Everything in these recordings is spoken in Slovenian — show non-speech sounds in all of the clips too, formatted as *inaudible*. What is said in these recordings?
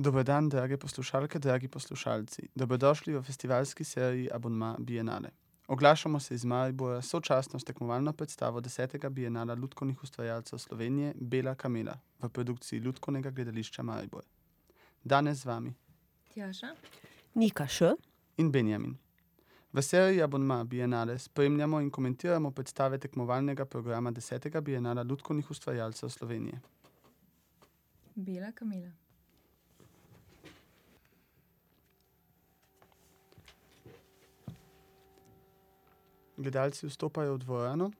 Dober dan, drage poslušalke, dragi poslušalci. Dobrodošli v festivalski seriji Abonma Bienale. Oglašamo se iz Maribora sočasno s tekmovalno predstavo 10. Bienala lutkovnih ustvarjalcev Slovenije Bela Kamela v produkciji Lutkovnega gledališča Maribor. Danes z vami Tjaša. Nika Š. in Benjamin. V seriji Abonma Bienale spremljamo in komentiramo predstave tekmovalnega programa 10. Bienala lutkovnih ustvarjalcev Slovenije. Bela kamila. Gledalci vstopajo v dvorano,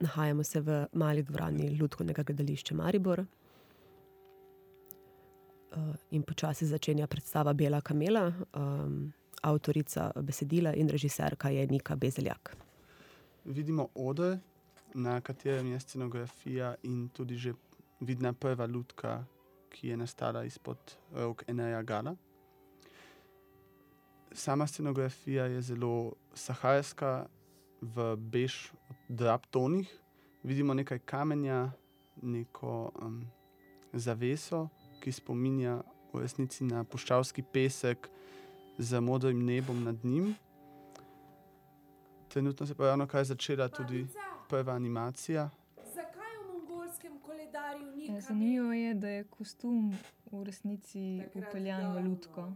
Nahajamo se v mali dvorani Lutkovnega gledališča Maribor. Eh, in počasi začenja predstava Bela kamela. Avtorica besedila in režiserka je Nika Bezeljak. vidimo oder, na katerem je scenografija in tudi že vidna prva lutka, ki je nastala izpod rok Eneja Gala. Sama scenografija je zelo saharska, v bež drap tonih. Vidimo nekaj kamenja, neko um, zaveso, ki spominja v resnici na puščavski pesek z modrim nebom nad njim. Trenutno se pa je ravnokar začela tudi prva animacija. Zakaj v mongolskem koledarju ni Ja, Zanimivo je, da je kostum v resnici upeljan v lutko.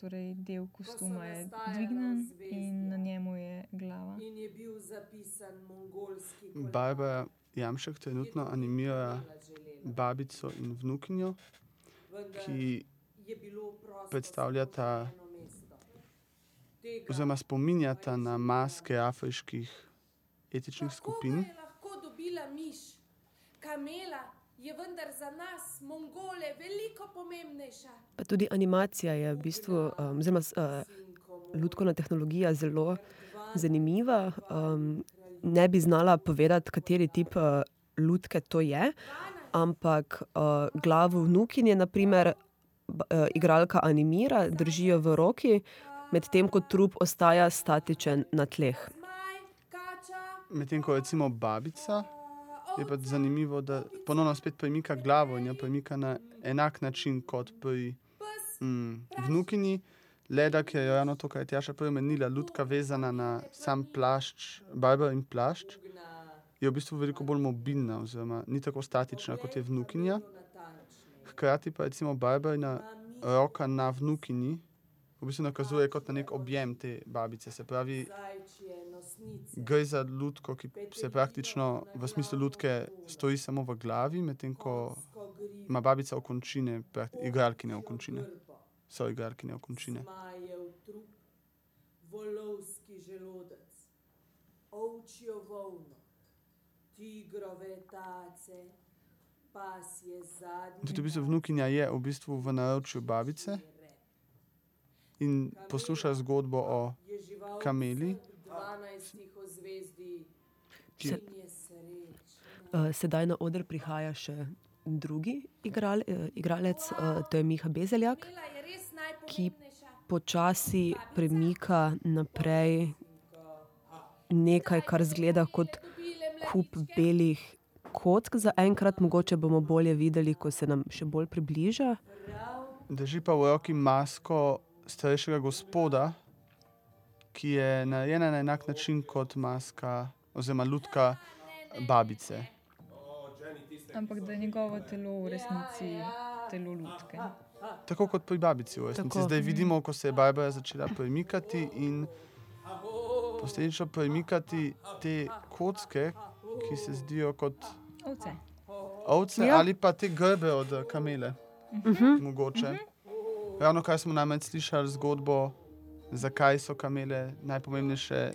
Torej, del kostuma je dvignen in na njemu je glava. In je bil zapisan mongolski koledar. Barbara Jamšek trenutno animira babico in vnukinjo, Vendar ki je bilo prosto predstavljata oziroma spominjata na maske afriških etičnih skupin. ga je lahko dobila miš? Kamela je vendar za nas, Mongole, veliko pomembnejša. Pa tudi animacija je v bistvu, um, oziroma uh, lutkovna tehnologija zelo zanimiva. Um, ne bi znala povedati, kateri tip uh, lutke to je, ampak uh, glavo vnukinje, naprimer, uh, igralka animira, držijo v roki, medtem ko trup ostaja statičen na tleh. Medtem ko recimo babica je pa zanimivo, da ponovno spet premika glavo in jo premika na enak način kot pri mm, vnukinji. Le da je ravno to, kar je Tjaša prej omenila, lutka vezana na sam plašč, Barbara in plašč, je v bistvu veliko bolj mobilna, oziroma ni tako statična kot je vnukinja. Hkrati pa recimo Barbarina roka na vnukinji v bistvu nakazuje kot na nek objem te babice. Se pravi. Gre za lutko, ki se praktično v smislu lutke stoji samo v glavi, medtem ko ima babica okončine, igralkine okončine, so igralkine okončine. volovski želodec, ovčjo volno, tigrove tace, pasje zadnje. In tudi v bistvu vnukinja je v bistvu v naročju babice in posluša zgodbo o Je kameli. Dvanajstih ozvezdij, Ki- in je srečna. Uh, sedaj na oder prihaja še drugi igral, uh, igralec, uh, to je Miha Bezeljak. Ki počasi premika naprej nekaj, kar zgleda kot kup belih kock. Zaenkrat mogoče bomo bolje videli, ko se nam še bolj približa. Drži pa v roki masko starejšega gospoda, ki je narejena na enak način kot maska oziroma lutka babice. Ampak da je njegovo telo v resnici telo lutke. Tako kot pri babici v resnici. Tako. Zdaj vidimo, ko se je Barbara začela premikati in posledično premikati te kocke, ki se zdijo kot Ovce. ovce Ja. ali pa te grbe od kamele. Mhm. Mogoče. Ravno kar smo namreč slišali zgodbo, zakaj so kamele najpomembnejše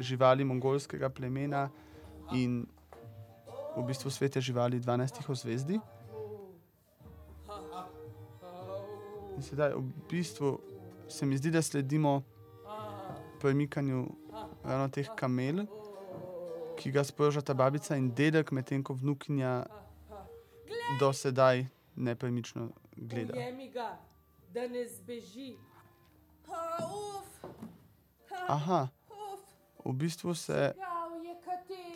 živali mongolskega plemena in v bistvu svete živali 12 ozvezdi. In sedaj v bistvu se mi zdi, da sledimo premikanju teh kamel, ki ga sprožata babica in dedek, medtem ko vnukinja do sedaj nepremično gleda. Ujemi ga, da ne zbeži. Aha, v bistvu se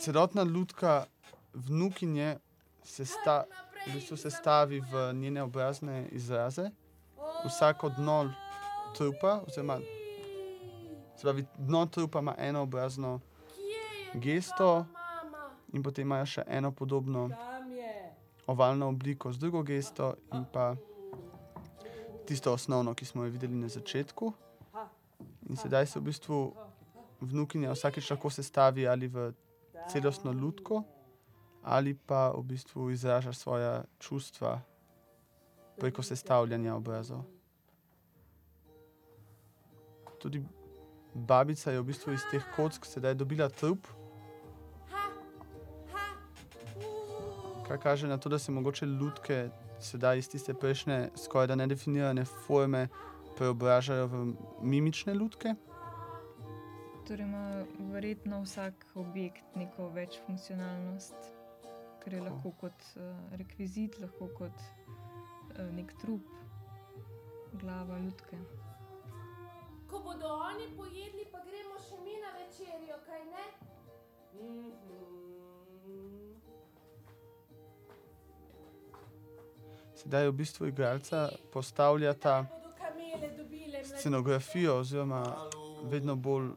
celotna lutka vnukinje sesta, v bistvu sestavi v njene obrazne izraze. Vsako dno trupa, oziroma se pravi, dno trupa ima eno obrazno gesto, in potem imajo še eno podobno ovalno obliko z drugo gesto, in pa tisto osnovno, ki smo jo videli na začetku. In sedaj se v bistvu vnukinja vsakeč lahko sestavi ali v celostno lutko, ali pa v bistvu izraža svoja čustva preko sestavljanja obrazov. Tudi babica je v bistvu iz teh kock sedaj dobila trup. Kar kaže na to, da se mogoče lutke sedaj iz tiste prejšnje, skorajda nedefinirane forme preobražajo v mimične lutke. Torej ima verjetno vsak objekt neko večfunkcionalnost, ker je lahko kot uh, rekvizit, lahko kot uh, nek trup, glava lutke. Ko bodo oni pojedli, pa gremo še mi na večerjo, kaj ne? Sedaj v bistvu igralca postavljata Bodo kamele dobile mladiče. Scenografijo, oziroma vedno bolj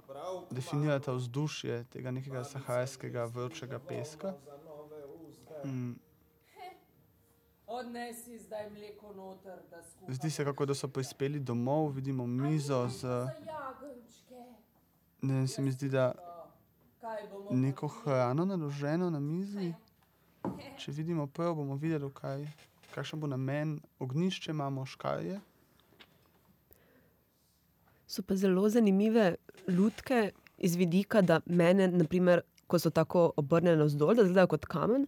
definirata vzdušje tega nekega saharskega vročega peska. Mm, Odnesi zdaj mleko noter, da skupaj. Zdi se, kako da so prispeli domov, vidimo mizo z, ne vem, se mi zdi, da neko hrano naloženo na mizi. Če vidimo prav, bomo videli, kaj, kakšen bo namen. Ognišče imamo, škarje. So pa zelo zanimive lutke iz vidika, da mene, naprimer, ko so tako obrnjene navzdol, da izgledajo kot kamen,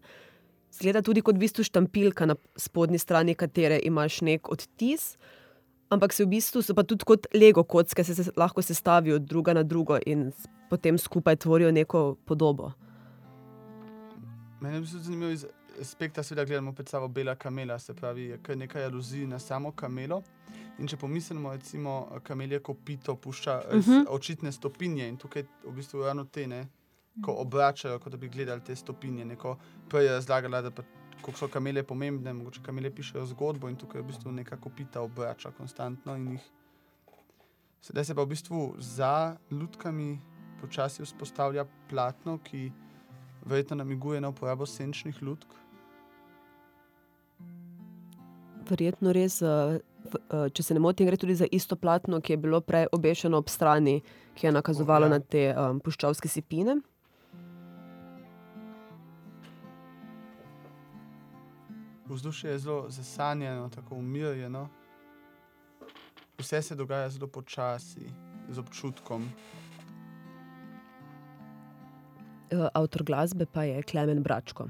zgleda tudi kot v bistvu štampilka na spodnji strani, katere imaš nek odtis. Ampak se v bistvu so pa tudi kot Lego kocke, se, se lahko sestavijo druga na drugo in potem skupaj tvorijo neko podobo. Meni je bistvu zanimivo iz aspekta, seveda gledamo pred sabo bela kamela, se pravi, je kar nekaj aluzij na samo kamelo. In če pomislimo, recimo, kamelje kopito pušča res Mhm. očitne stopinje in tukaj v bistvu ravno te, ne, ko obračajo, kot da bi gledali te stopinje. Neko prej je razlagala, da pa, so kamele pomembne, mogoče kamele pišejo zgodbo in tukaj v bistvu neka kopita obrača konstantno in jih. Sedaj se pa v bistvu za lutkami počasi vzpostavlja platno, ki verjetno namiguje na uporabo senčnih lutk. Verjetno res, eh, v- eh, če se ne motim, gre tudi za isto platno, ki je bilo prej obešeno ob strani, ki je nakazovalo ja. na te um, puščavske sipine. Vzdušje je zelo zasanjeno, tako umirjeno. Vse se dogaja zelo počasi, z občutkom. Eh, Avtor glasbe pa je Klemen Bračko.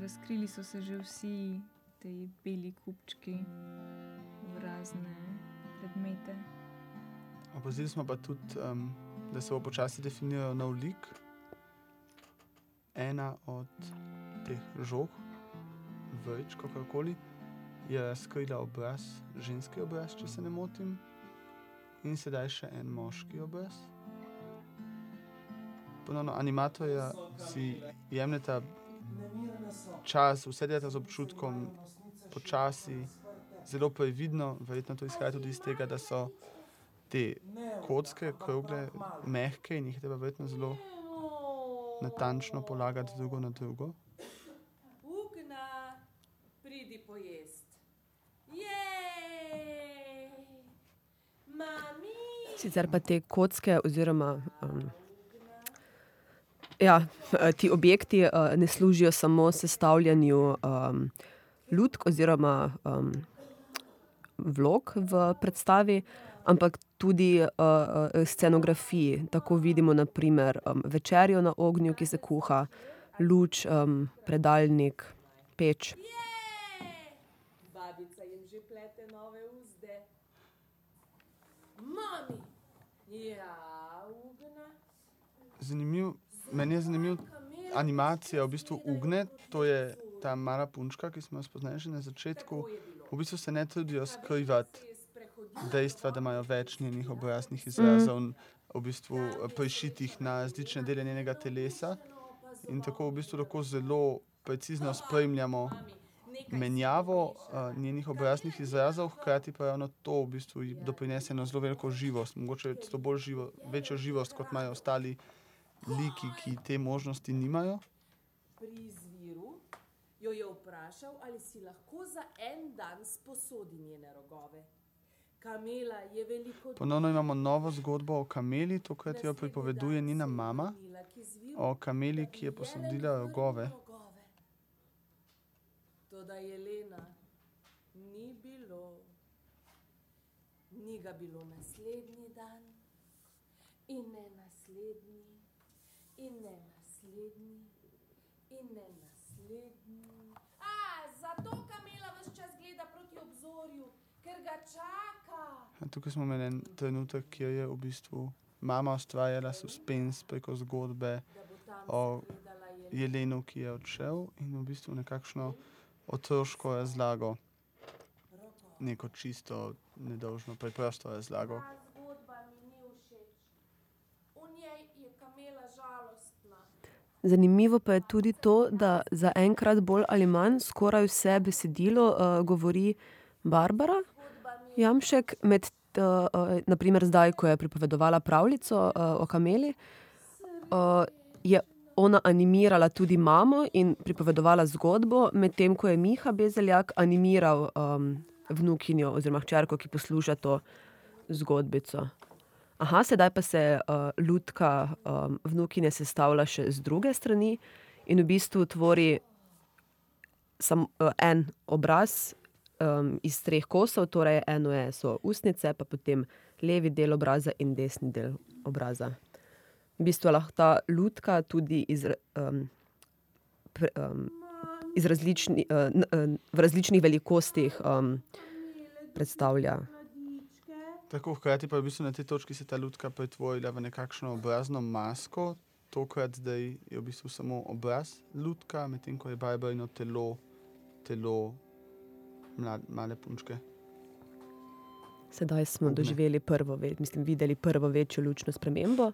Razkrili so se že vsi ti beli kupčki v razne predmete. Opazili smo pa tudi, um, da se bo počasi definiral nov lik. Ena od teh žog, več, kakorkoli, je razkrila obraz, ženski obraz, če se ne motim, in sedaj še en moški obraz. Ponovno animatorja si jemljeta čas, vse delata z občutkom, počasi, zelo previdno, verjetno to izhaja tudi iz tega, da so te kocke, krogle, mehke in jih je treba verjetno zelo natančno polagati drugo na drugo. Ugna, pridi pojest. Jej! Mami! Sicer pa te kocke, oziroma um, ja, eh, ti objekti uh, ne služijo samo sestavljanju um, lutk oziroma um, vlog v predstavi, ampak tudi uh, scenografiji. Tako vidimo, naprimer, um, večerjo na ognju, ki se kuha, luč, um, predalnik, peč. Babica jim že plete nove uzde. Mami, Ja, ugna. Zanimiv, meni je zanimiv animacija, v bistvu ugne, to je ta mala punčka, ki smo jo spoznali že na začetku. V bistvu se ne trudijo skrivati dejstva, da imajo več njenih obraznih izrazov, mm. v bistvu eh, prišitih na različne dele njenega telesa. In tako v bistvu lahko zelo precizno spremljamo menjavo uh, njenih obraznih izrazov, hkrati pa ravno to v bistvu doprinese eno zelo veliko živost, mogoče celo bolj živo, večjo živost, kot imajo ostali liki, ki te možnosti nimajo. Pri izviru jo je vprašal, ali si lahko za en dan sposodi njene rogove. Kamela je veliko Ponovno imamo novo zgodbo o kameli, tokrat jo pripoveduje njena mama, o kameli, ki je posodila rogove. Toda Jelena ni bilo, ni ga bilo naslednji dan, in ne naslednji, in ne naslednji, in ne naslednji. A, zato Kamila vse čas gleda proti obzorju, ker ga čaka. Ja, Tukaj smo imeli en trenutek, kjer je v bistvu mama ustvarjala suspens preko zgodbe O. Jelenu, ki je odšel, in v bistvu nekakšno otroško razlago, neko čisto, nedolžno, preprosto razlago. Ta zgodba mi ni všeč. V njej je Kamela žalostna. Zanimivo pa je tudi to, da zaenkrat bolj ali manj skoraj vse besedilo uh, govori Barbara Jamšek, med, uh, uh, naprimer zdaj, ko je pripovedovala pravljico uh, o kameli, uh, je ona animirala tudi mamo in pripovedovala zgodbo, medtem ko je Miha Bezeljak animiral um, vnukinjo oziroma hčerko, ki posluša to zgodbico. Aha, sedaj pa se uh, lutka um, vnukinje sestavlja še z druge strani in v bistvu tvori sam, uh, en obraz um, iz treh kosov, torej eno je, so ustnice, pa potem levi del obraza in desni del obraza. V bistvu lahko ta lutka tudi iz, um, pre, um, iz različni, uh, n, uh, v različnih velikostih um, predstavlja. Tako, hkrati pa je v bistvu na tej točki se ta lutka pretvorila v nekakšno obrazno masko, tokrat zdaj je v bistvu samo obraz lutka, medtem ko je Barbarino telo, telo mlad, male punčke. Sedaj smo doživeli prvo, mislim, videli prvo večjo lučno spremembo.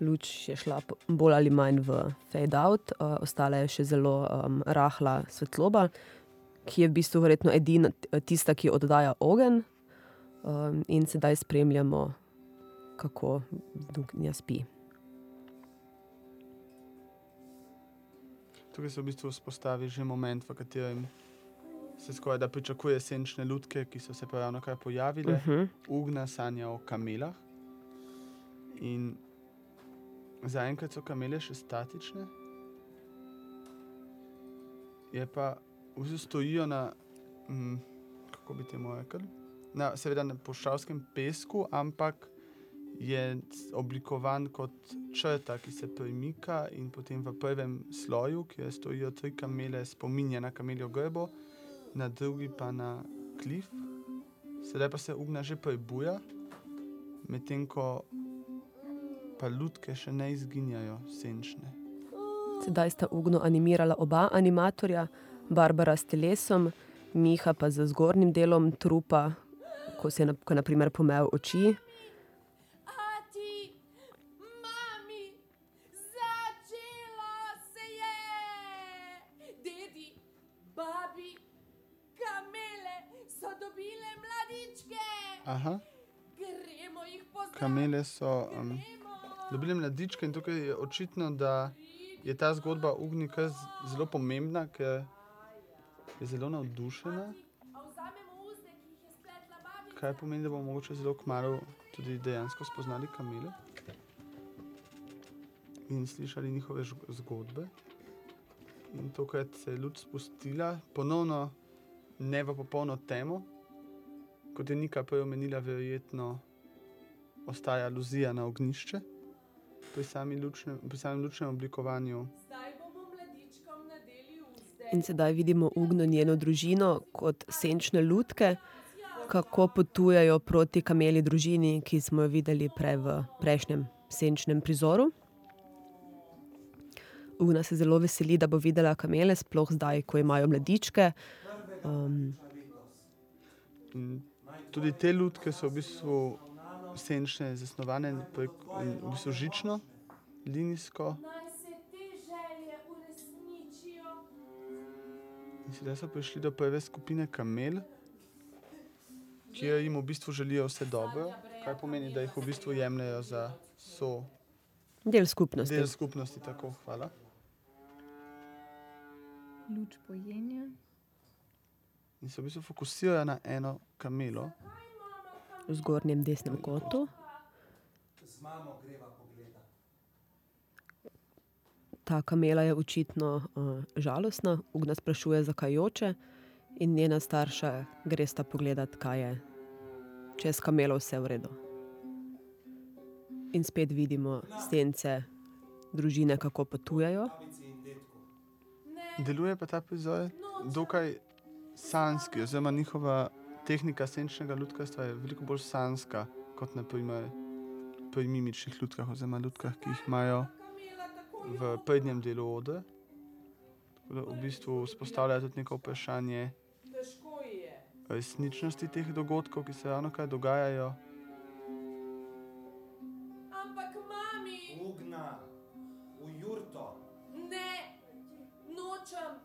Luč je šla bolj ali manj v fade out, uh, ostala je še zelo um, rahla svetloba, ki je v bistvu verjetno edina tista, ki oddaja ogenj. Um, in sedaj spremljamo, kako Dunja spi. Tukaj se v bistvu vzpostavi že moment, v katerem se skoraj da pričakuje senčne lutke, ki so se pa ravno kar pojavile. Uh -huh. Ugna sanja o kamelah. In zaenkrat so kamele še statične, je pa v bistvu stojijo na, mm, kako bi temu rekel, na, seveda na pošavskem pesku, ampak je oblikovan kot črta, ki se premika, in potem v prvem sloju, kjer stojijo tri kamele, spominja na kameljo grbo, na drugi pa na klif. Sedaj pa se ugna že prebuja, medtem ko pa lutke še ne izginjajo, senčne. Sedaj sta ugno animirala oba animatorja, Barbara s telesom, Miha pa z zgornjim delom trupa, ko se je na, ko je naprimer pomel oči. Ati, mami, začelo se je. Dedi, babi, kamele so dobile mladičke. Aha, Gremo jih pozdraviti. kamele so um, dobile mladičke in tukaj je očitno, da je ta zgodba ugnika zelo pomembna, ker je zelo navdušena. A vzamemo uzde, ki jih je spletla babica. Kaj pomeni, da bomo mogoče zelo kmalo tudi dejansko spoznali kamele in slišali njihove zgodbe. In tokrat se je luč spustila, ponovno ne v popolno temo, kot je Nika prej omenila, verjetno ostaja aluzija na ognišče pri, lučnem, pri samem lučnem oblikovanju. In sedaj vidimo Ugno njeno družino kot senčne lutke, kako potujejo proti kameli družini, ki smo jo videli prej v prejšnjem senčnem prizoru. Ugna se zelo veseli, da bo videla kamele, sploh zdaj, ko imajo mladičke. Um, tudi te lutke so v bistvu senčne, zasnovane prek, v bistvu žično, linijsko. In sedaj so prišli do prve skupine kamel, ki jim v bistvu želijo vse dobro, kar pomeni, da jih v bistvu jemljajo za so Del skupnosti. del skupnosti. Tako, hvala. Luč pojenja. In se v bistvu fokusirajo na eno kamelo. v zgornjem desnem kotu. Ta kamela je očitno uh, žalostna, Ugna sprašuje, zakaj joče, in njena starša gre sta pogledat, kaj je, če je s kamelo vse v redu. In spet vidimo sence družine, kako potujejo. Deluje pa ta prizor dokaj sanski, oziroma njihova tehnika senčnega lutkarstva je veliko bolj sanska kot naprimer pri mimičnih lutkah, oziroma lutkah, ki jih imajo v prednjem delu ode. Tako da v bistvu vzpostavljajo tudi neko vprašanje. Resničnosti teh dogodkov, ki se ravno kar dogajajo. Ampak mami, Ugna, v jurto. ne, nočem.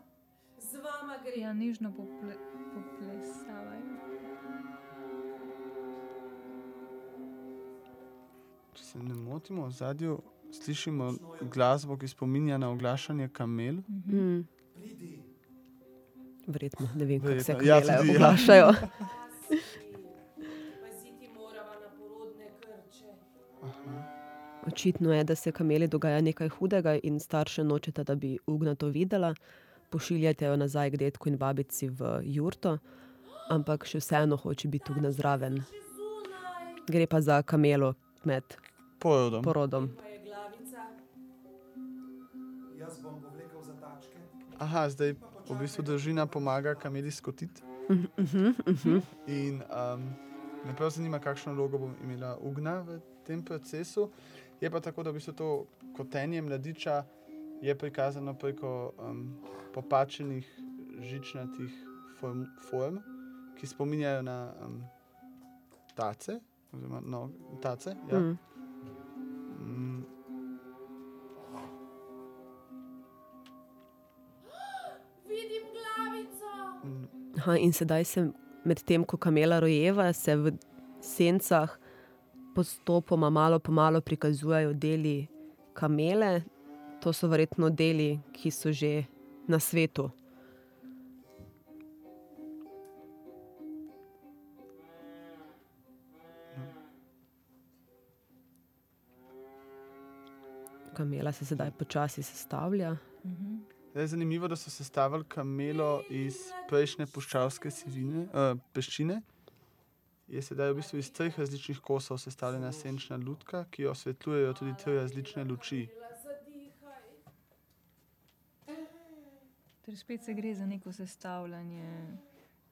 Z vama grem. Ja, nežno pople, poplesavajo. Če se ne motimo, v zadju slišimo glasbo, ki spominja na oglašanje kamel. Mm. Verjetno ne vem, kako se ja, kamele tudi ja. oglašajo. Paziti morava na porodne krče. Očitno je, da se kameli dogaja nekaj hudega in starše nočeta, da bi Ugna to videla. Pošiljate jo nazaj k detku in babici v jurto, ampak še vseeno hoče biti Ugna zraven. Gre pa za kamelo med Porodom. porodom. Pa je glavica. Jaz bom povlekel za tačke. Aha, zdaj v bistvu družina pomaga kameli skotiti. In um, me prav zanima, kakšno vlogo bom imela Ugna v tem procesu. Je pa tako, da v bistvu to kotenje mladiča je prikazano preko um, popačenih žičnatih form, form, ki spominjajo na um, tace. Oziroma, no, tace ja. Mm, Aha, in sedaj se medtem, ko kamela rojeva, se v sencah postopoma, malo po malo prikazujejo deli kamele. To so verjetno deli, ki so že na svetu. Kamela se sedaj počasi sestavlja. Zdaj je zanimivo, da so sestavili kamelo iz prejšnje puščavske sivine, uh, peščine. Je sedaj v bistvu iz treh različnih kosov sestavljena senčna lutka, ki jo osvetljujejo tudi tri različne luči. Ter spet se gre za neko sestavljanje,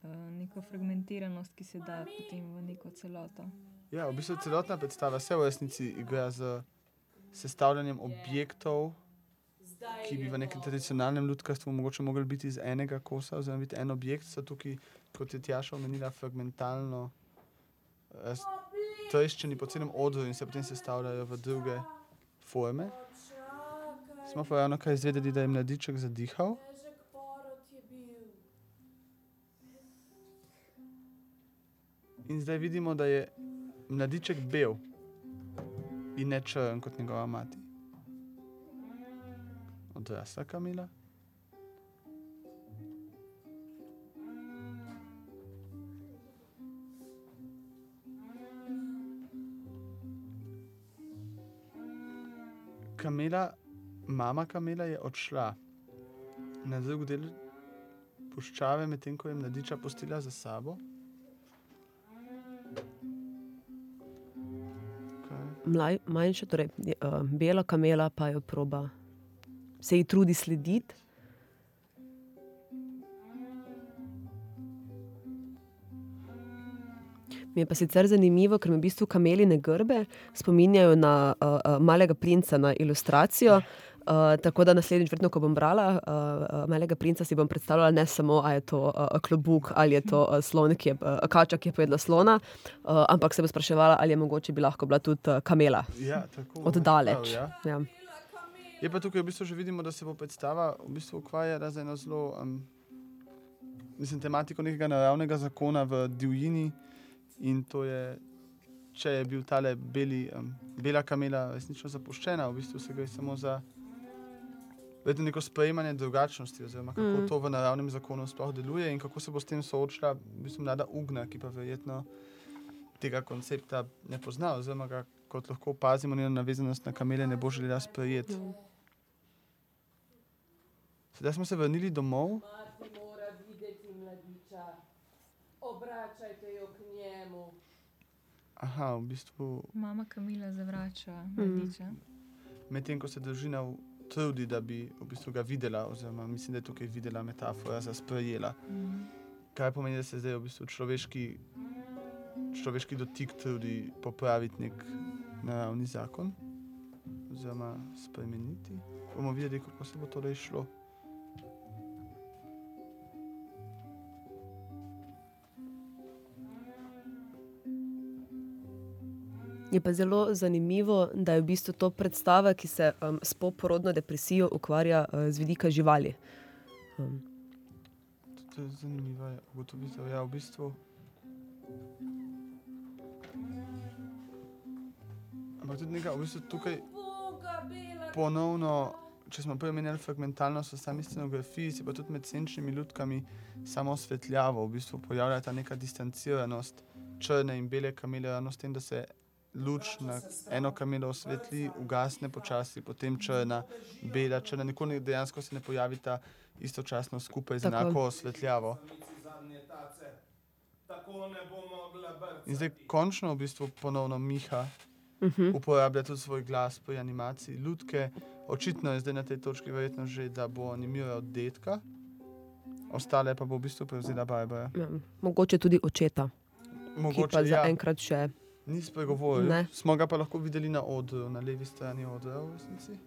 eh, neko fragmentiranost, ki se da potem v neko celoto. Ja, v bistvu celotna predstava se v resnici igra z sestavljanjem objektov, Zdaj ki bi v nekem tradicionalnem lutkarstvu mogoče mogli biti iz enega kosa, oziroma biti en objekt, so tukaj, kot je Tjaša omenila, fragmentalno raz- treščeni po celem odru in se potem sestavljajo v druge forme. Smo pa ravno kar izvedeli, da je mladiček zadihal. In zdaj vidimo, da je mladiček bel in ne črn kot njegova mati. Odrasla kamila. Kamela, mama kamela je odšla na drug del puščave, medtem ko je mladiča postila za sabo. Mlaj, manjša, torej uh, bela kamela pa jo proba, se ji trudi slediti. Mi je pa sicer zanimivo, ker me v bistvu kameline grbe spominjajo na uh, uh, malega princa, na ilustracijo. Uh, tako da naslednjič, verjetno, ko bom brala uh, Malega princa, si bom predstavljala ne samo, ali je to uh, klobuk ali je to uh, slon, ki je uh, kača, ki je pojedla slona, uh, ampak se bom spraševala, ali je mogoče bi lahko bila tudi uh, kamela. Ja, tako. Od daleč. Ja. Ja. Je pa tukaj v bistvu že vidimo, da se bo predstava v bistvu ukvarjala z eno zelo, um, mislim, tematiko nekega naravnega zakona v divjini in to je, če je bil tale beli, um, bela kamela resnično zapuščena, v bistvu se gre samo za vedno neko sprejemanje drugačnosti, oziroma kako Mm. mm. to v naravnem zakonu sploh deluje in kako se bo s tem soočila, v bistvu mlada Ugna, ki pa verjetno tega koncepta ne pozna, oziroma ga, kot lahko opazimo, njena navezanost na kamele ne bo želela sprejeti. Sedaj smo se vrnili domov, Mati mora videti mladiča. Obračajte jo k njemu. Aha, v bistvu Mama Kamila zavrača mladiča. medtem ko se družina trudi, da bi v bistvu ga videla, oziroma mislim, da je tukaj videla metafora za sprejela. Mm. Kaj pomeni, da se zdaj v bistvu človeški, človeški dotik trudi popraviti nek naravni zakon, oziroma spremeniti. Bomo videli, kako se bo torej šlo. Je pa zelo zanimivo, da je v bistvu to predstava, ki se um, s poporodno depresijo ukvarja uh, z vidika živali. Um, To je zanimiva ugotovitev. Ja, v bistvu. Ampak tudi nekaj, v bistvu tukaj ponovno, če smo prej omenjali fragmentalnost v sami scenografiji, se pa tudi med senčnimi lutkami samo osvetljavo, v bistvu pojavlja ta neka distanciranost črne in bele kamele, s tem, da se luč na eno kamelo osvetli, ugasne počasi, potem črna, bela, črna, nikoli dejansko se ne pojavita istočasno skupaj z Tako. enako osvetljavo. In zdaj končno v bistvu ponovno Miha uh -huh. uporablja tudi svoj glas pri animaciji lutke. Očitno je zdaj na tej točki verjetno že, da bo animiral detka, ostale pa bo v bistvu prevzela Barbara. ja, mogoče tudi očeta, ki Mogoče pa ja, zaenkrat še. Ni spregovoril, Ne. smo ga pa lahko videli na odru, na levi strani odra v resnici.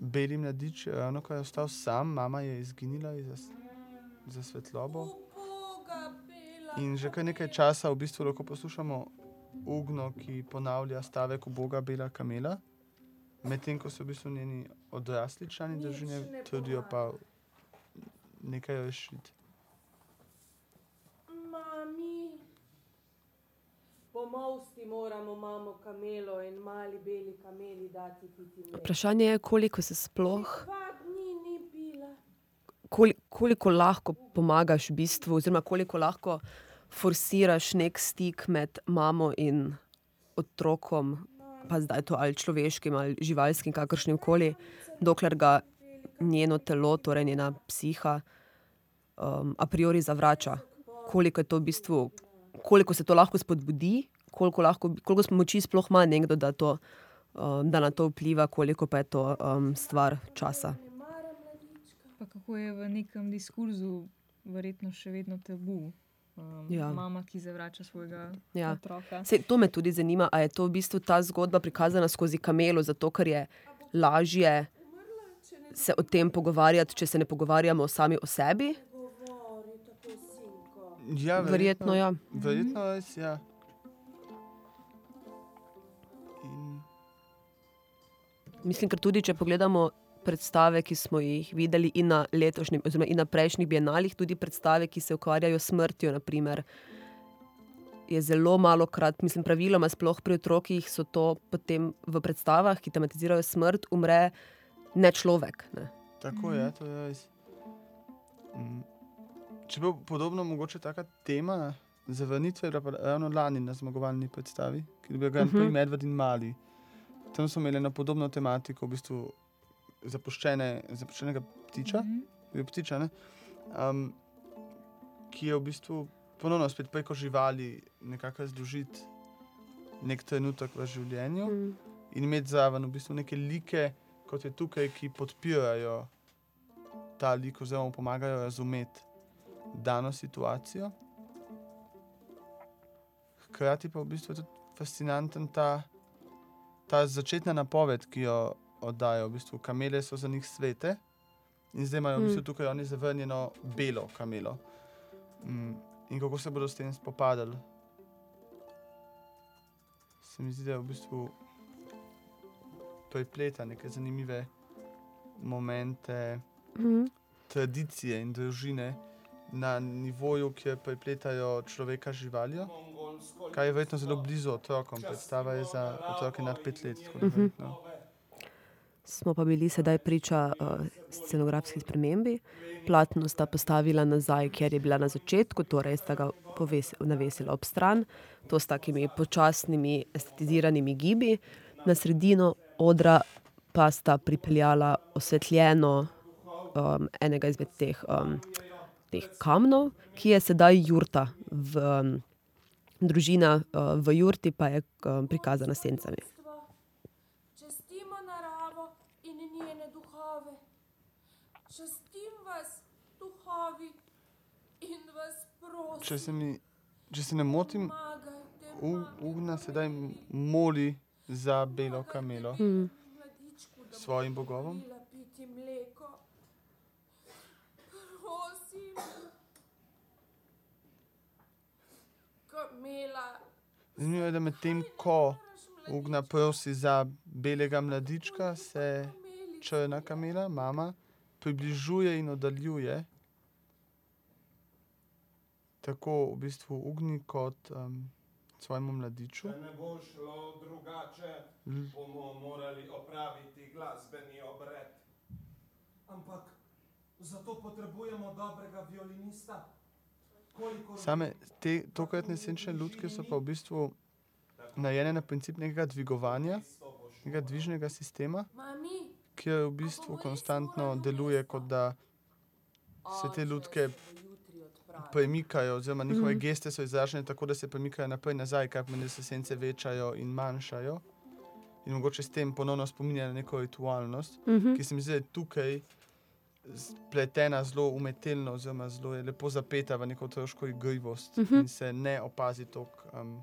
Beli mladič je ravno kar je ostal sam, mama je izginila iz zas- za svetlobo. In že kar nekaj časa v bistvu lahko poslušamo Ugno, ki ponavlja stavek Boga Bela Kamela, medtem ko se v bistvu njeni odrasli člani družine ne trudijo pa nekaj rešiti. Mami, pomolsti moramo mamo kamelo in mali beli kameli dati piti mleko. Vprašanje je, koliko se sploh, Dva dni ni bila. koli, koliko lahko pomagaš v bistvu, oziroma koliko lahko forsiraš nek stik med mamo in otrokom, pa zdaj to ali človeškim ali živalskim, kakršnim koli, dokler ga njeno telo, torej njena psiha, um, a priori zavrača. Koliko je to v bistvu, koliko se to lahko spodbudi, koliko, lahko, koliko moči sploh ima nekdo, da, to, um, da na to vpliva, koliko pa je to um, stvar časa. Pa kako je v nekem diskurzu verjetno še vedno tabu. Um, Ja. Mama, ki zavrača svojega Ja. otroka. Se, to me tudi zanima, ali je to v bistvu ta zgodba prikazana skozi kamelo, zato ker je lažje se o tem pogovarjati, če se ne pogovarjamo sami o sebi. Tako, sinko. Ja, Verjetno, ja. Verjetno res, ja. In Mislim, ker tudi če pogledamo predstave, ki smo jih videli in na letošnjem, oziroma in na prejšnjih bienalih, tudi predstave, ki se ukvarjajo s smrtjo, naprimer, je zelo malo krat, mislim, praviloma, sploh pri otrokih, so to potem v predstavah, ki tematizirajo smrt, umre ne človek. Ne. Tako je, to je res. Mm. Čeprav podobno mogoče taka tema zavrnitve, ravno lani na zmagovalni predstavi, ki je bil Grand Prix Mhm. Medved in Mali. Tam smo imeli na podobno tematiko, v bistvu zapuščene, zapuščenega ptiča, Mhm. bil ptiča, ne? Um, ki je v bistvu ponovno spet preko živali nekako združiti nek trenutek v življenju Mm. in imeti zraven v bistvu neke like, kot je tukaj, ki podpirajo ta lik, oziroma pomagajo razumeti dano situacijo. Hkrati pa v bistvu je tudi fascinanten ta, ta začetna napoved, ki jo oddajo. V bistvu kamele so za njih svete in zdaj imajo v bistvu Mm. tukaj oni zavrnjeno belo kamelo. Mm, in kako se bodo s tem spopadali. Se mi zdi, da je v bistvu prepleta neke zanimive momente Mhm. tradicije in družine na nivoju, kjer prepletajo človeka z živaljo. Kaj je verjetno zelo blizu otrokom, predstava je za otroke nad pet let. da Mhm. verjetno- Smo pa bili sedaj priča uh, scenografski spremembi. Platno sta postavila nazaj, kjer je bila na začetku, torej sta ga poves, navesila ob stran, to s takimi počasnimi, estetiziranimi gibi, na sredino odra pa sta pripeljala osvetljeno um, enega izmed teh, um, teh kamnov, ki je sedaj jurta. V, um, družina uh, v jurti pa je um, prikazana s sencami. Častimo naravo in njene duhove. Častim vas, duhovi, in vas prosim, Če se, mi, če se ne motim, Ugna sedaj moli za belo kamelo Mm. mladičku, da bo svojim bogovom. Zanimivo je, da medtem ko Ugna prosi za belega mladička, se črna kamela, mama, približuje in oddaljuje. Tako v bistvu Ugni kot um, svojemu mladiču. Če ne bo šlo drugače, L- bomo morali opraviti glasbeni obred. Ampak zato potrebujemo dobrega violinista. Kolikor Same te tokratne senčne lutke so pa v bistvu narejene na princip nekega dvigovanja, nekega dvižnega sistema, Mami, ki v bistvu konstantno deluje, kot da se te lutke premikajo, oziroma njihove Mhm. geste so izražene tako, da se premikajo naprej in nazaj, kar pomeni, da se sence večajo in manjšajo. In mogoče s tem ponovno spominja na neko ritualnost, Mhm. ki se mi zdi, da je tukaj spletena zelo umetelno, oziroma zelo je lepo zapeta v neko otroško igrivost Mhm. in se ne opazi toliko um,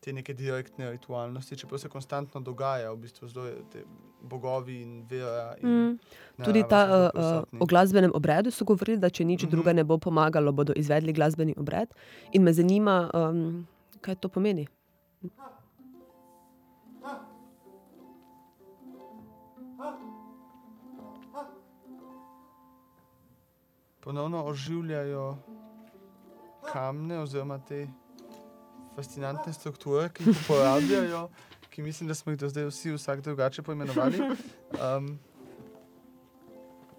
te neke direktne ritualnosti, čeprav se konstantno dogaja, v bistvu zelo te bogovi in vera. In Mm. Tudi narava ta, so zelo uh, o glasbenem obredu so govorili, da če nič Mhm. druga ne bo pomagalo, bodo izvedli glasbeni obred. In me zanima, um, kaj to pomeni. ponovno oživljajo kamne oziroma te fascinantne strukture, ki jih uporabljajo, ki mislim, da smo jih do zdaj vsi vsak drugače poimenovali. Um,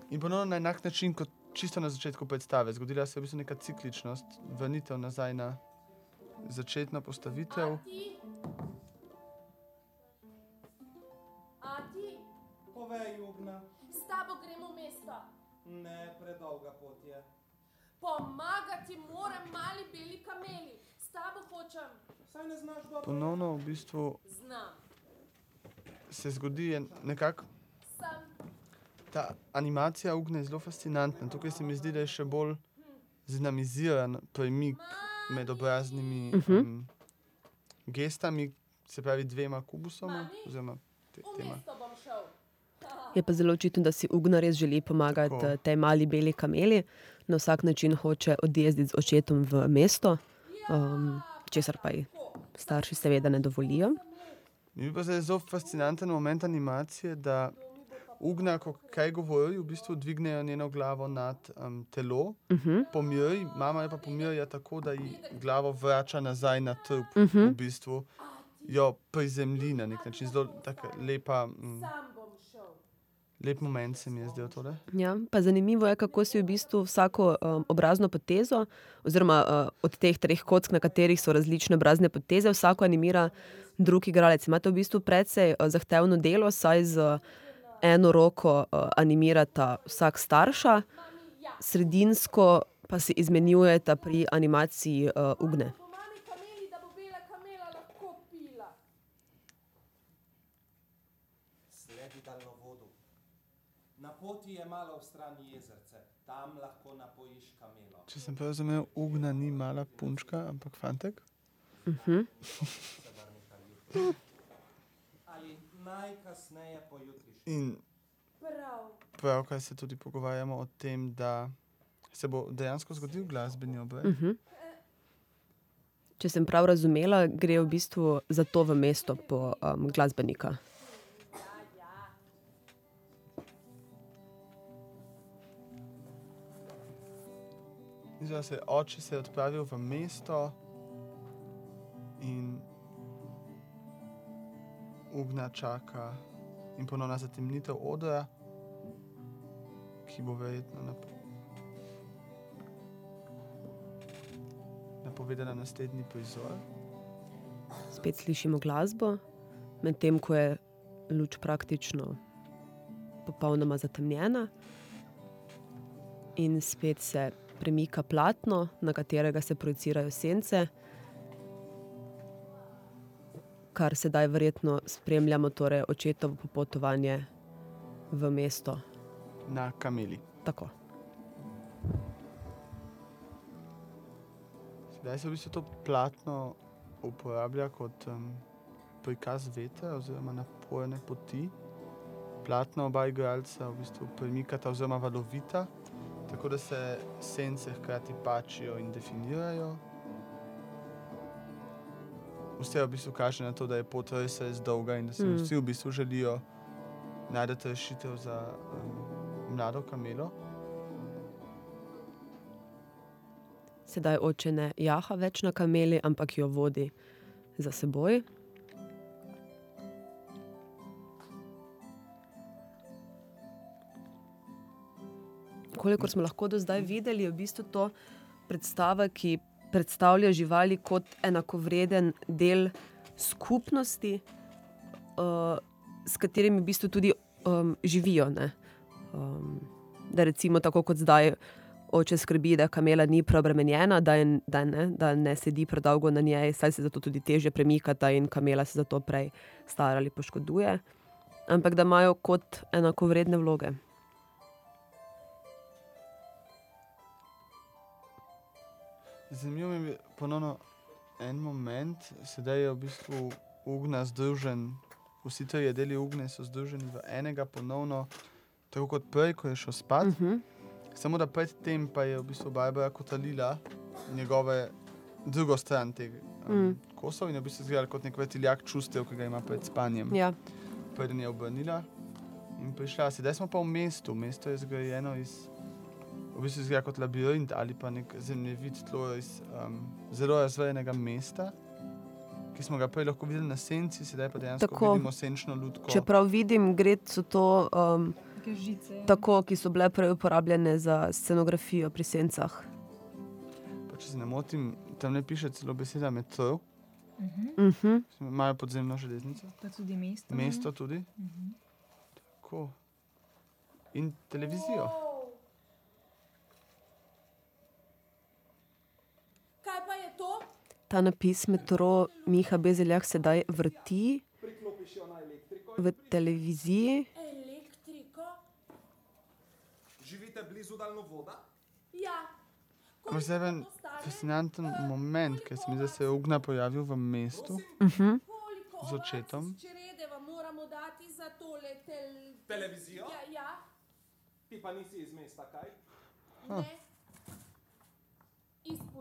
in ponovno na enak način kot čisto na začetku predstave. Zgodila se je v bistvu neka cikličnost, vrnitev nazaj na začetno postavitev. ti? A ti? Povej, Ugna, S tabo gremo v mesto. ne predolga pot je. Pomagati moram mali beli kameli. S tabo hočem. Saj ne znaš dobro. Ponovno v bistvu Znam. se zgodi nekako Sem. ta animacija Ugne je zelo fascinantna. Tukaj se mi zdi, da je še bolj zinamiziran premik med obraznimi Mhm. um, gestami, se pravi dvema kubusoma. Oziroma te, tema. mesto bom šel. *laughs* Je pa zelo očitno, da si Ugnar res želi pomagati Tako. eh, tej mali beli kameli, na vsak način hoče odjezditi z očetom v mesto, um, česar pa ji starši seveda ne dovolijo. Mi pa je zelo fascinanten moment animacije, da Ugna, ko kaj govori, v bistvu dvignejo njeno glavo nad um, telo, Uh -huh. pomiri, mama je pa pomirja tako, da ji glavo vrača nazaj na trup. Mhm. V bistvu jo prizemlji na nek način. Zelo lepa, šel. Lep moment se mi je zdel tole. Ja, pa zanimivo je, kako si v bistvu vsako um, obrazno potezo, oziroma uh, od teh treh kock, na katerih so različne obrazne poteze, vsako animira drug igralec. Imate v bistvu precej uh, zahtevno delo, saj z uh, eno roko uh, animirata vsak starša, sredinsko pa se izmenjujeta pri animaciji uh, ugne. Po mami kameli, da bo bela kamela lahko pila. Sledi daljnovodu. Na poti je malo v strani jezerce, tam lahko napojiš kamelo. Če sem prav razumel, Ugna ni mala punčka, ampak fantek. Mhm. *laughs* Ali najkasneje pojutrišnjem. In Prav. pravkar se tudi pogovarjamo o tem, da se bo dejansko zgodil glasbeni obred. Mhm. Če sem prav razumela, gre v bistvu za to v mesto po um, glasbenika. Izgleda se, oče se je odpravil v mesto in Ugna čaka in ponovna zatemnitev odra, ki bo verjetno nap napovedala naslednji prizor. Spet slišimo glasbo, medtem ko je luč praktično popolnoma zatemnjena, in spet se premika platno, na katerega se projicirajo sence, kar sedaj verjetno spremljamo, torej očetovo popotovanje v mesto. Na kameli. Tako. Sedaj se v bistvu to platno uporablja kot um, prikaz vetra oziroma naporne poti. Platno oba igralca v bistvu premikata oziroma valovita, tako da se sence hkrati pačijo in definirajo. Vse v bistvu kaže na to, da je pot res, res dolga in da Mm. mm. vsi v bistvu želijo najti rešitev za um, mlado kamelo. Sedaj oče ne jaha več na kameli, ampak jo vodi za seboj. Kolikor smo lahko do zdaj videli, je v bistvu to predstava, ki predstavlja živali kot enakovreden del skupnosti, uh, s katerimi v bistvu tudi um, živijo. ne. Um, da recimo tako kot zdaj oče skrbi, da kamela ni preobremenjena, da, je, da, ne, da ne sedi predolgo na njej, saj se zato tudi teže premikata in kamela se zato prej stara ali poškoduje. Ampak da imajo kot enakovredne vloge. Zanimivo mi je ponovno en moment, sedaj je v bistvu Ugna združen, vsi trije deli Ugne so združeni v enega ponovno, tako kot prej, ko je šel spat. Uh -huh. Samo da predtem pa je v bistvu Barbara kotalila njegove drugo stran teh um, Mm. kosov in je v bistvu izgledal kot nek vrtiljak čustev, ki ga ima pred spanjem. ja. Preden je obrnila in prišla. Sedaj smo pa v mestu. Mesto je zgrajeno iz, v bistvu izgleda kot labirint ali pa nek zemljevid tlo iz um, zelo razvejenega mesta, ki smo ga prej lahko videli na senci, sedaj pa dejansko Tako. Vidimo senčno lutko. Čeprav vidim, gre so to um, žice. tako, ki so bile prej uporabljene za scenografijo pri sencah. Pa, če se ne motim, tam ne piše celo beseda metro, Mhm. Uh -huh. imajo podzemno železnico, Pa tudi mesto. mesto tudi. Mhm. Tako. In televizijo. Wow. Kaj pa je to? Ta napis metro Miha Bezeljak sedaj vrti v televiziji. Elektriko? Živite blizu daljnovoda? Ja. Ampak zdaj je en fascinanten moment, ker se mi zdi, da se je Ugna pojavil v mestu. Uh -huh. Koliko Z očetom. črede vam moramo dati za tole tel... Televizijo? Ja, ja. Ti pa nisi iz mesta, kaj? Ne.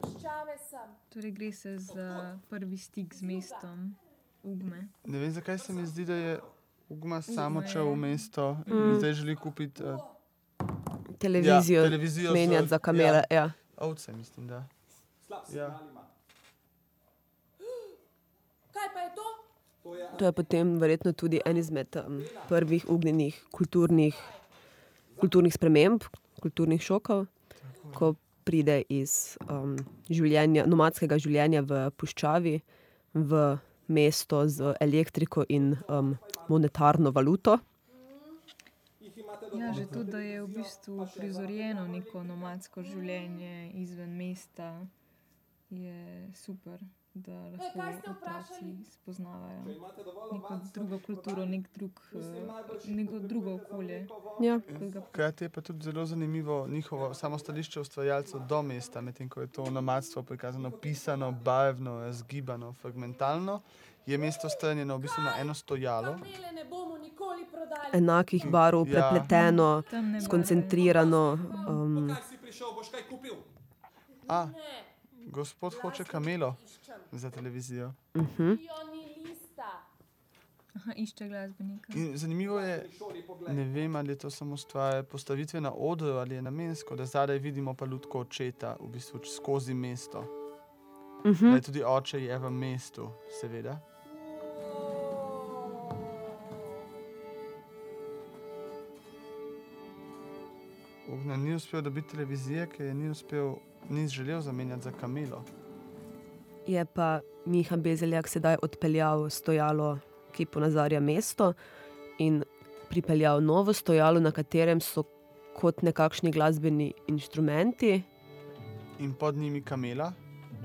Puščave sem. Torej gre se za prvi stik z mestom Ugme. Ne vem, zakaj se mi zdi, da je Ugma samo je- v mesto in Mm. zdaj želi kupiti uh, Televizijo, Ja, televizijo menjati za kamere. Ja. Ja. ovce, mislim. Da. Slab Ja. signal ima. *gasps* Kaj pa je to? To je To je potem verjetno tudi en izmed um, prvih ugnjenih kulturnih, kulturnih sprememb, kulturnih šokov, ko pride iz um, življenja, nomadskega življenja v puščavi v mesto z elektriko in um, monetarno valuto. Ja, že to, da je v bistvu prizorjeno neko nomadsko življenje izven mesta, je super. Da kaj lahko ste vprašali? otroci spoznavajo Če imate dovolj neko drugo kulturo, nek drug, eh, neko drugo okolje. Ja. Hkrati je pa tudi zelo zanimivo njihovo samo stališče ustvarjalcev do mesta, medtem ko je to nomadstvo prikazano pisano, barvno, razgibano, fragmentalno, je mesto strnjeno v bistvu na eno stojalo. Enakih barv, Ja. prepleteno, barve. skoncentrirano. Um, Kaj kaj? A, gospod hoče kamelo. Za televizijo. uh -huh. Joni lista. Aha, išče glasbenika. In zanimivo je, ne vem, ali je to samo stvar postavitve na odru ali je namensko, da zadaj vidimo pa lutko očeta, v bistvu skozi mesto. Uh Da -huh. je tudi oče je v mestu, seveda. Ugna ni uspel dobiti televizije, ker je ni uspel, ni želel zamenjati za kamelo. Je pa Miha Bezeljak sedaj odpeljal stojalo, ki ponazarja mesto, in pripeljal novo stojalo, na katerem so kot nekakšni glasbeni inštrumenti, In pod njimi kamela.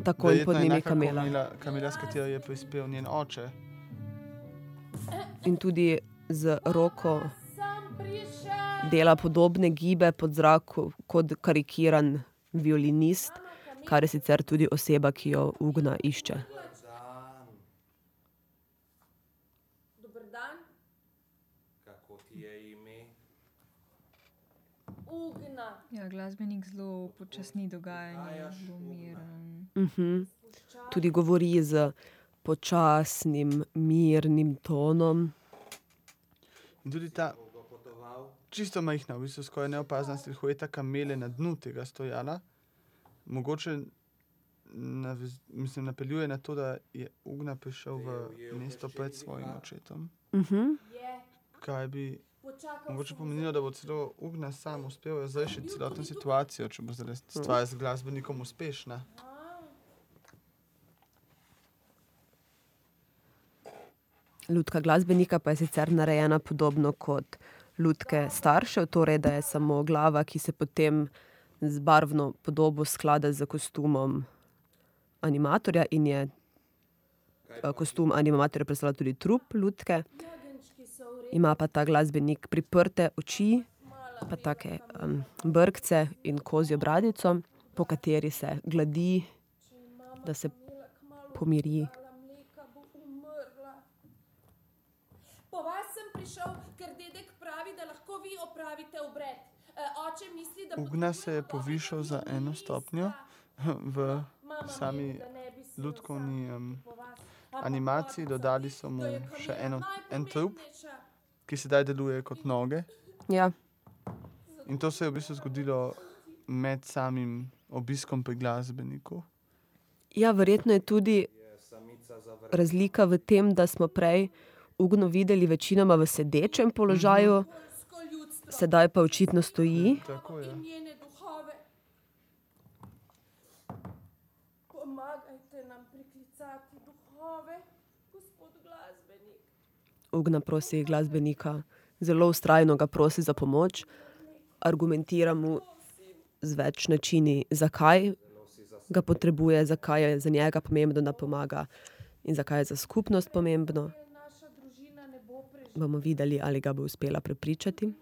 tako in Verjetno pod njimi kamela. Kamela, kamela, s katero je prispel njen oče. In tudi z roko dela podobne gibe pod zraku kot karikiran violinist, kar je sicer tudi oseba, ki jo Ugna išče. Dan, Dober dan, kako ti je ime? Ugna. Ja, glasbenik zelo počasni dogajanje, zelo miren. Uh -huh. Tudi govori z počasnim, mirnim tonom. In tudi ta čisto majhna, v bistvu skoraj neopazna silhueta kamele na dnu tega stojala, mogoče navez, mislim, napeljuje na to, da je Ugna prišel v mesto pred svojim očetom. Uh -huh. Je. Kaj bi Počakal mogoče pomenilo, da bo celo Ugna sam uspel razrešiti celotno situacijo, če bo zdaj stvar z glasbenikom uspešna. A, Lutka glasbenika pa je sicer narejena podobno kot lutke staršev, torej da je samo glava, ki se potem z barvno podobo sklada z kostumom animatorja in je eh, kostum animatorja predstavlja tudi trup lutke. Ima pa ta glasbenik priprte oči, pa take um, brkce in kozjo bradico, po kateri se gladi, da se pomiri. prišel, ker dedek pravi, da lahko vi opravite obred. E, oče misli, da Ugna se je povišal za eno stopnjo v sami lutkovni um, animaciji, dodali so mu še eno, en trup, ki sedaj deluje kot noge. Ja, In to se je v bistvu zgodilo med samim obiskom pri glasbeniku. ja, verjetno je tudi razlika v tem, da smo prej ugno videli večinoma v sedečem položaju, ljudstvo sedaj pa očitno stoji. Tako je. Ugna prosi glasbenika, zelo ustrajno ga prosi za pomoč, argumentira mu z več načini, zakaj ga potrebuje, zakaj je za njega pomembno, da pomaga in zakaj je za skupnost pomembno. Naša družina ne bo. Bomo videli, ali ga bo uspela prepričati.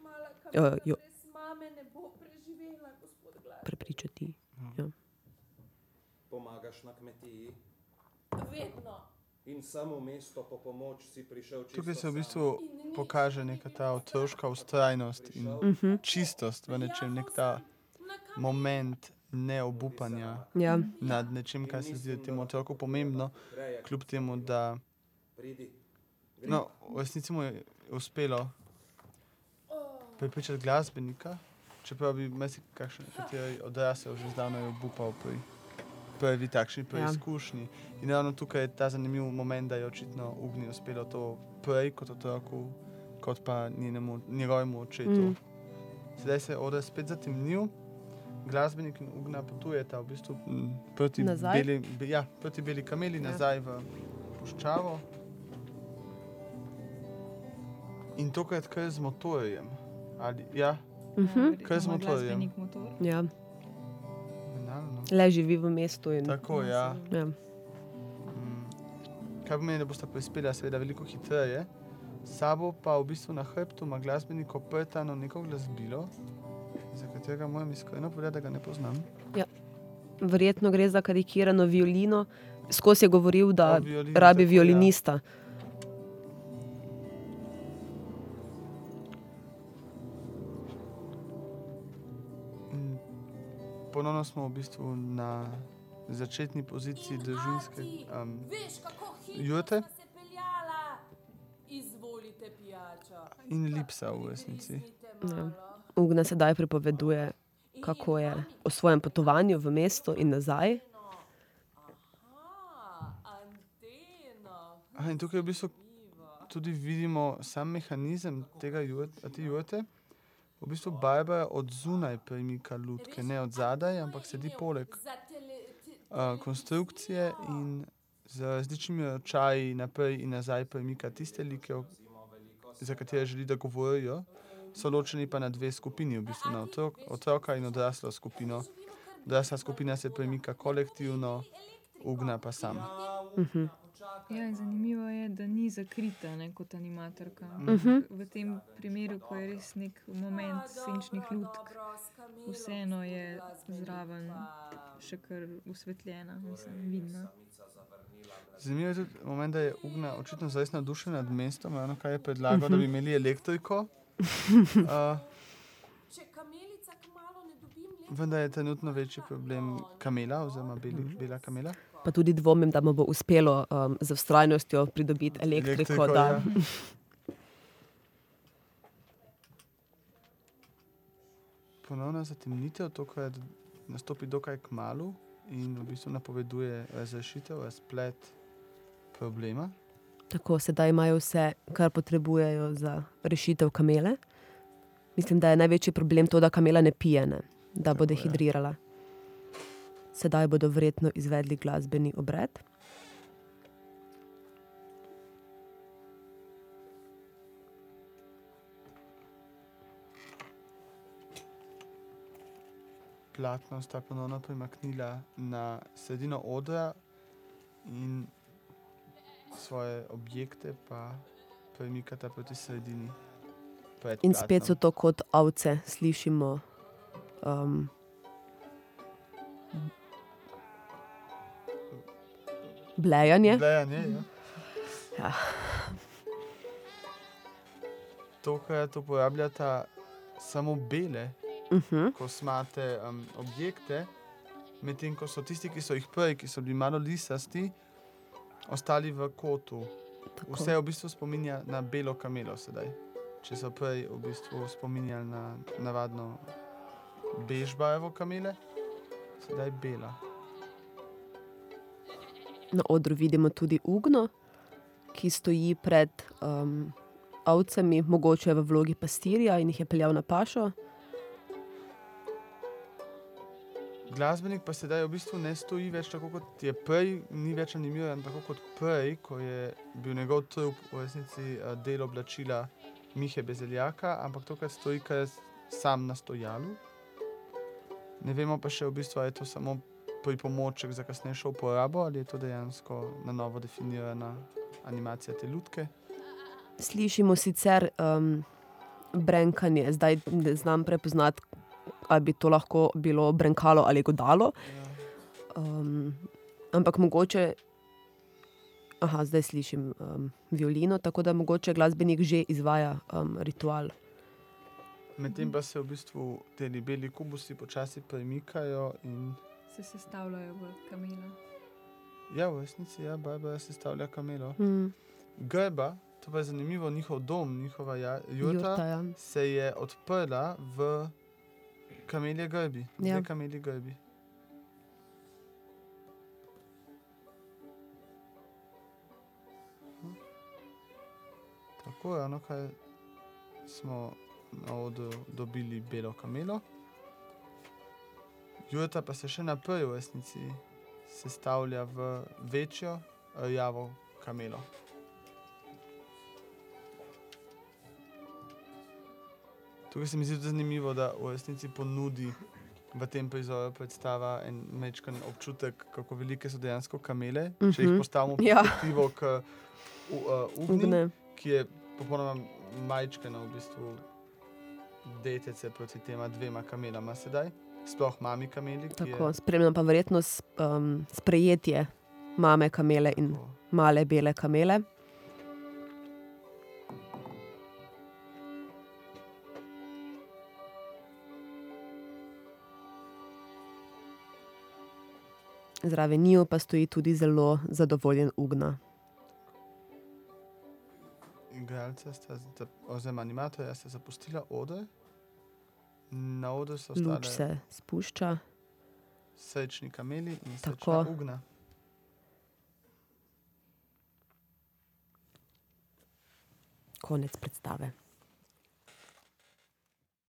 Uh, jo, brez mame ne bo preživela, gospod glasbenik. prepričati. Ja. Pomagaš na kmetiji? Vedno. in samo mesto po pomoč si prišel čisto Tukaj se v bistvu pokaže neka ta otroška ustrajnost in čistost v nečem, nek ta Na kam moment neobupanja Ja. nad nečim, kar se zdi temu otroku pomembno, kljub temu, da no, v resnici mu je uspelo prepričati glasbenika, čeprav bi marsikakšen kateri odrasel že zdavnaj obupal pri prvi takšni preizkušnji. In ravno tukaj je ta zanimiv moment, da je očitno Ugni uspelo to prej kot otroku, kot pa njenemu, njegovemu očetu. Mm. Mm. Sedaj se je oder spet zatemnil, glasbenik in Ugna potujeta v bistvu m, proti, Nazaj? beli, be, ja, proti beli kameli, Ja. ja. nazaj v puščavo. In tokrat kar z motorjem. Ali, ja, Mhm. Kaj z Ima motorjem? glasbenik motor. Ja. banalno. Le živi v mestu in Tako, ja. ja. kar pomeni, da boste prispela seveda veliko hitreje. Sabo pa v bistvu na hrbtu ima glasbenik oprtano neko glasbilo, za katerega moram iskreno povedati, da ga ne poznam. Verjetno gre za karikirano violino. Skozi je govoril, da violini, rabi tako, ja. violinista. In Ponovno smo v bistvu na začetni poziciji družinske. Um, Veš, kako hitro Jurte? sva se peljala. Izvolite pijačo. in lipsa v resnici. Ja. Ugna sedaj pripoveduje, kako je o svojem potovanju v mesto in nazaj. Aha, in tukaj v bistvu tudi vidimo sam mehanizem tega jurt- te jurte. V bistvu Barbara od zunaj premika lutke, ne od zadaj, ampak sedi poleg uh, konstrukcije in z različnimi očaji naprej in nazaj premika tiste like, za katere želi, da govorijo. So ločeni pa na dve skupini, v bistvu na otrok, otroka in odraslo skupino. Odrasla skupina se premika kolektivno, ugna pa sam. Mhm. Ja, zanimivo je, da ni zakrita ne, kot animatorka. Mhm. V tem primeru, ko je res nek moment senčnih lutk, vseeno je zraven še kar usvetljena, mislim, vidna. Zanimivo je tudi moment, da je Ugna očitno zelo navdušena nad mestom, ravno kaj je predlagal, da bi imeli elektriko. *laughs* Uh, vendar je trenutno večji problem kamela, oziroma beli, bela kamela. Pa tudi dvomim, da mu bo uspelo um, z vztrajnostjo pridobiti elektriko. Elektriko, da, ja. *laughs* Ponovna zatemnitev, to, kar je nastopi dokaj k malu in v bistvu napoveduje razrešitev, razplet problema. Tako sedaj imajo vse, kar potrebujejo za rešitev kamele. Mislim, da je največji problem to, da kamela ne pije, ne? da bo dehidrirala. Sedaj bodo verjetno izvedli glasbeni obred. Platno sta ponovno premaknila na sredino odra in svoje objekte pa premikata proti sredini. In spet so to kot ovce, slišimo. Um, blejanje. Blejanje, ja. Ja. Tokrat uporabljata samo bele Uh -huh. kosmate um, objekte, medtem ko so tisti, ki so jih prej, ki so bili malo lisasti, ostali v kotu. Vse v bistvu spominja na belo kamelo sedaj. Če so prej v bistvu spominjali na navadno bežbajevo kamele, sedaj bela. Na odru vidimo tudi ugno, ki stoji pred um, ovcami, mogoče v vlogi pastirja in jih je peljal na pašo. Glasbenik pa sedaj v bistvu ne stoji več tako kot je prej, ni več animiran tako kot prej, ko je bil njegov trup v resnici eh, del oblačila Mihe Bezeljaka, ampak tokrat stoji kar sam na stojalu. Ne vemo pa še v bistvu, ali je to samo pripomoček za kasnejšo uporabo ali je to dejansko na novo definirana animacija te lutke. Slišimo sicer um, brenkanje, zdaj ne znam prepoznati, ali bi to lahko bilo brenkalo ali godalo. Um, ampak mogoče, aha, zdaj slišim um, violino, tako da mogoče glasbenik že izvaja um, ritual. Medtem pa se v bistvu ti beli kubusi počasi premikajo in Se sestavljajo v kamela. ja, v resnici ja, Barbara sestavlja kamelo. Hmm, Grba, to pa je zanimivo, njihov dom, njihova ja, juta, Jurta, ja. se je odprla v kamelje grbi, dve Ja. kamelji grbi. Hm. Tako je, ono kaj smo na odru dobili belo kamelo. Jurta pa se še naprej v resnici sestavlja v večjo rjavo kamelo. Tukaj se mi zdi tudi zanimivo, da v resnici ponudi v tem prizoru predstava en mečken občutek, kako velike so dejansko kamele. Če jih Mhm. postavimo v Ja. perspektivo k uh, Ugni, Ugne. ki je popolnoma majčkena v bistvu detece proti tema dvema kamelama sedaj. Sploh mami kameli, Tako, je spremljam pa verjetno um, sprejetje mame kamele in tako. male bele kamele. Zraven njiju pa stoji tudi zelo zadovoljen Ugna. Igralca sta, za- oziroma animatorja sta zapustila oder. Na oder so ostale Luč se spušča. srčni kameli in Tako. srčna ugna. Konec predstave.